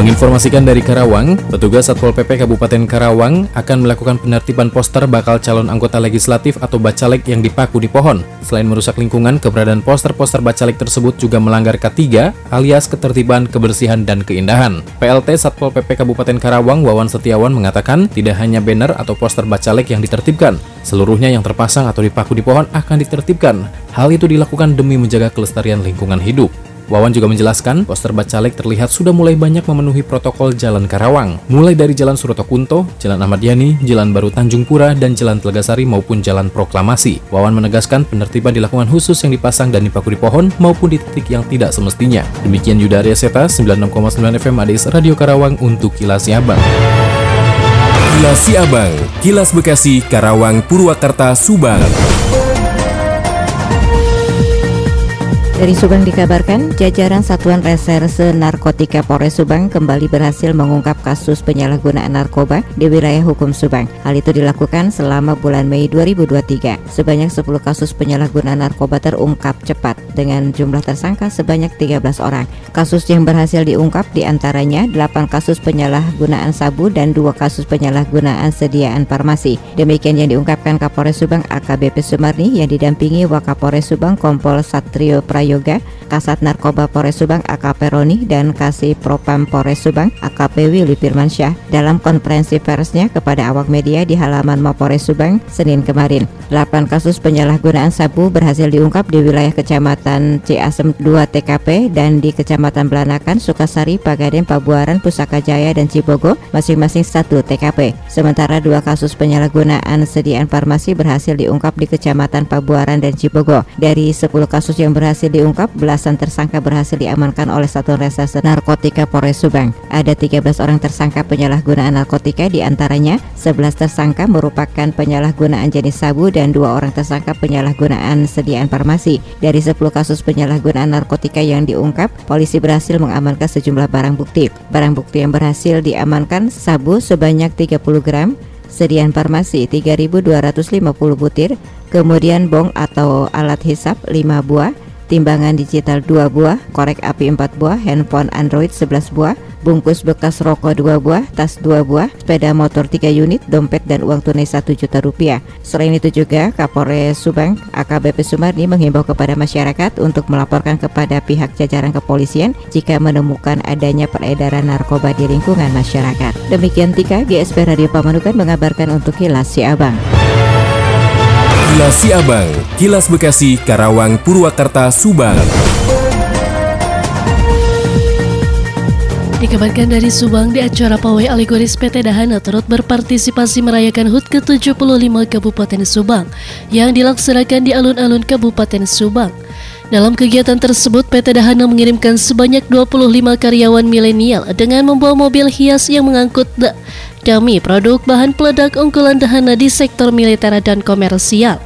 Menginformasikan dari Karawang, petugas Satpol PP Kabupaten Karawang akan melakukan penertiban poster bakal calon anggota legislatif atau bacalek yang dipaku di pohon. Selain merusak lingkungan, keberadaan poster-poster bacalek tersebut juga melanggar K3 alias ketertiban, kebersihan, dan keindahan. PLT Satpol PP Kabupaten Karawang Wawan Setiawan mengatakan tidak hanya banner atau poster bacalek yang ditertibkan, seluruhnya yang terpasang atau dipaku di pohon akan ditertibkan. Hal itu dilakukan demi menjaga kelestarian lingkungan hidup. Wawan juga menjelaskan, poster Bacalek terlihat sudah mulai banyak memenuhi protokol Jalan Karawang, mulai dari Jalan Suroto Kunto, Jalan Ahmad Yani, Jalan Baru Tanjung Pura, dan Jalan Telegasari maupun Jalan Proklamasi. Wawan menegaskan penertiban dilakukan khusus yang dipasang dan dipaku di pohon maupun di titik yang tidak semestinya. Demikian Yuda Arya Seta, 96,9 FM ADS Radio Karawang untuk Kilas Siabang. Kilas Siabang, Kilas Bekasi, Karawang, Purwakarta, Subang. Dari Subang dikabarkan, jajaran Satuan Reserse Narkotika Polres Subang kembali berhasil mengungkap kasus penyalahgunaan narkoba di wilayah hukum Subang. Hal itu dilakukan selama bulan Mei 2023. Sebanyak 10 kasus penyalahgunaan narkoba terungkap cepat dengan jumlah tersangka sebanyak 13 orang. Kasus yang berhasil diungkap di antaranya 8 kasus penyalahgunaan sabu dan 2 kasus penyalahgunaan sediaan farmasi. Demikian yang diungkapkan Kapolres Subang AKBP Sumarni yang didampingi Wakapolres Subang Kompol Satrio Prayo Yoga, Kasat Narkoba Polres Subang AKP Roni dan Kasih Propam Polres Subang AKP Willy Firmansyah dalam konferensi persnya kepada awak media di halaman Mapores Subang Senin kemarin. 8 kasus penyalahgunaan sabu berhasil diungkap di wilayah Kecamatan Ciasem 2 TKP dan di Kecamatan Belanakan, Sukasari, Pagaden, Pabuaran, Pusaka Jaya dan Cibogo masing-masing satu TKP. Sementara dua kasus penyalahgunaan sediaan farmasi berhasil diungkap di Kecamatan Pabuaran dan Cibogo. Dari 10 kasus yang berhasil di diungkap, belasan tersangka berhasil diamankan oleh Satuan Reserse Narkotika Polres Subang. Ada 13 orang tersangka penyalahgunaan narkotika, di antaranya 11 tersangka merupakan penyalahgunaan jenis sabu dan dua orang tersangka penyalahgunaan sediaan farmasi. Dari 10 kasus penyalahgunaan narkotika yang diungkap, polisi berhasil mengamankan sejumlah barang bukti. Barang bukti yang berhasil diamankan sabu sebanyak 30 gram, sediaan farmasi 3.250 butir, kemudian bong atau alat hisap 5 buah, timbangan digital 2 buah, korek api 4 buah, handphone Android 11 buah, bungkus bekas rokok 2 buah, tas 2 buah, sepeda motor 3 unit, dompet dan uang tunai 1 juta rupiah. Selain itu juga Kapolres Subang AKBP Sumarni menghimbau kepada masyarakat untuk melaporkan kepada pihak jajaran kepolisian jika menemukan adanya peredaran narkoba di lingkungan masyarakat. Demikian Tika, GSP Radio Pamanukan mengabarkan untuk Kilas Si Abang. Kilas Siabang, Kilas Bekasi, Karawang, Purwakarta, Subang. Dikabarkan dari Subang di acara pawai alegoris PT Dahana turut berpartisipasi merayakan HUT ke-75 Kabupaten Subang yang dilaksanakan di alun-alun Kabupaten Subang. Dalam kegiatan tersebut, PT Dahana mengirimkan sebanyak 25 karyawan milenial dengan membawa mobil hias yang mengangkut kami produk bahan peledak unggulan Dahana di sektor militer dan komersial.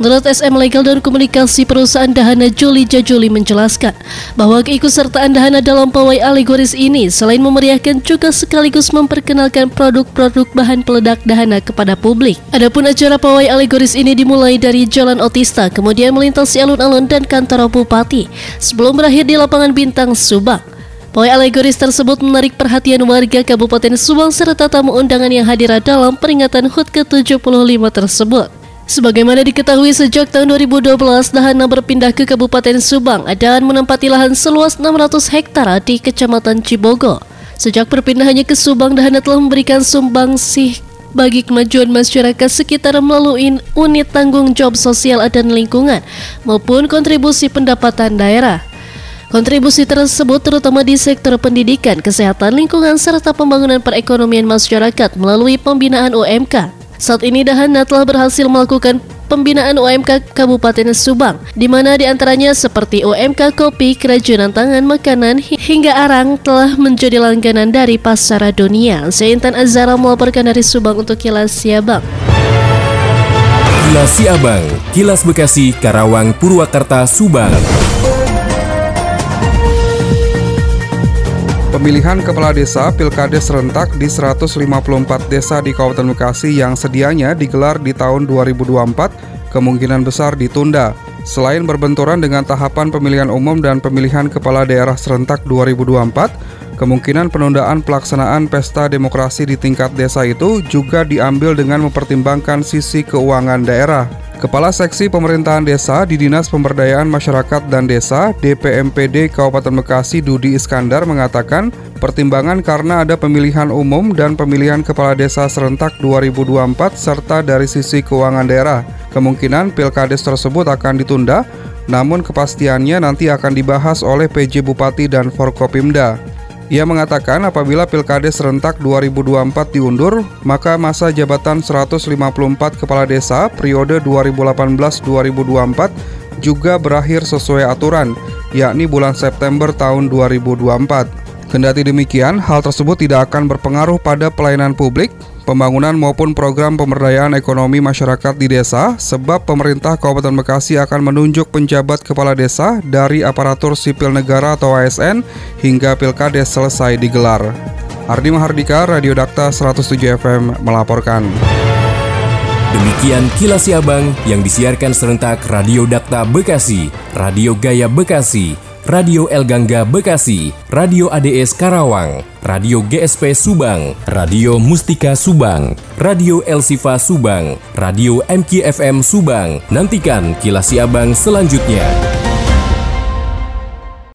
Menurut SM Legal dan Komunikasi Perusahaan Dahana Juli Jajuli menjelaskan bahwa keikutsertaan Dahana dalam pawai alegoris ini selain memeriahkan juga sekaligus memperkenalkan produk-produk bahan peledak Dahana kepada publik. Adapun acara pawai alegoris ini dimulai dari Jalan Otista, kemudian melintasi alun-alun dan kantor Bupati, sebelum berakhir di lapangan Bintang Subang. Pawai alegoris tersebut menarik perhatian warga Kabupaten Subang serta tamu undangan yang hadir dalam peringatan HUT ke-75 tersebut. Sebagaimana diketahui sejak tahun 2012, Dahana berpindah ke Kabupaten Subang dan menempati lahan seluas 600 hektar di Kecamatan Cibogo. Sejak perpindahannya ke Subang, Dahana telah memberikan sumbang sih bagi kemajuan masyarakat sekitar melalui unit tanggung jawab sosial dan lingkungan maupun kontribusi pendapatan daerah. Kontribusi tersebut terutama di sektor pendidikan, kesehatan, lingkungan, serta pembangunan perekonomian masyarakat melalui pembinaan UMK. Saat ini Dahana telah berhasil melakukan pembinaan UMK Kabupaten Subang, di mana di antaranya seperti UMK kopi, kerajinan tangan, makanan, hingga arang telah menjadi langganan dari pasar dunia. Saya Intan Azara melaporkan dari Subang untuk Kilas Siabang. Kilas Siabang, Kilas Bekasi, Karawang, Purwakarta, Subang. Pemilihan kepala desa Pilkades serentak di 154 desa di Kabupaten Bekasi yang sedianya digelar di tahun 2024 kemungkinan besar ditunda. Selain berbenturan dengan tahapan pemilihan umum dan pemilihan kepala daerah serentak 2024, kemungkinan penundaan pelaksanaan pesta demokrasi di tingkat desa itu juga diambil dengan mempertimbangkan sisi keuangan daerah. Kepala Seksi Pemerintahan Desa di Dinas Pemberdayaan Masyarakat dan Desa DPMPD Kabupaten Bekasi Dudi Iskandar mengatakan pertimbangan karena ada pemilihan umum dan pemilihan kepala desa serentak 2024 serta dari sisi keuangan daerah. Kemungkinan pilkades tersebut akan ditunda, namun kepastiannya nanti akan dibahas oleh PJ Bupati dan Forkopimda. Ia mengatakan apabila Pilkades serentak 2024 diundur, maka masa jabatan 154 kepala desa periode 2018-2024 juga berakhir sesuai aturan, yakni bulan September tahun 2024. Kendati demikian, hal tersebut tidak akan berpengaruh pada pelayanan publik, pembangunan maupun program pemberdayaan ekonomi masyarakat di desa sebab pemerintah Kabupaten Bekasi akan menunjuk penjabat kepala desa dari aparatur sipil negara atau ASN hingga pilkades selesai digelar. Ardi Mahardika, Radio Dakta 107 FM melaporkan. Demikian kilas Abang yang disiarkan serentak Radio Dakta Bekasi, Radio Gaya Bekasi, Radio El Gangga Bekasi, Radio ADS Karawang, Radio GSP Subang, Radio Mustika Subang, Radio El Sifa Subang, Radio MKFM Subang. Nantikan kilas Abang selanjutnya.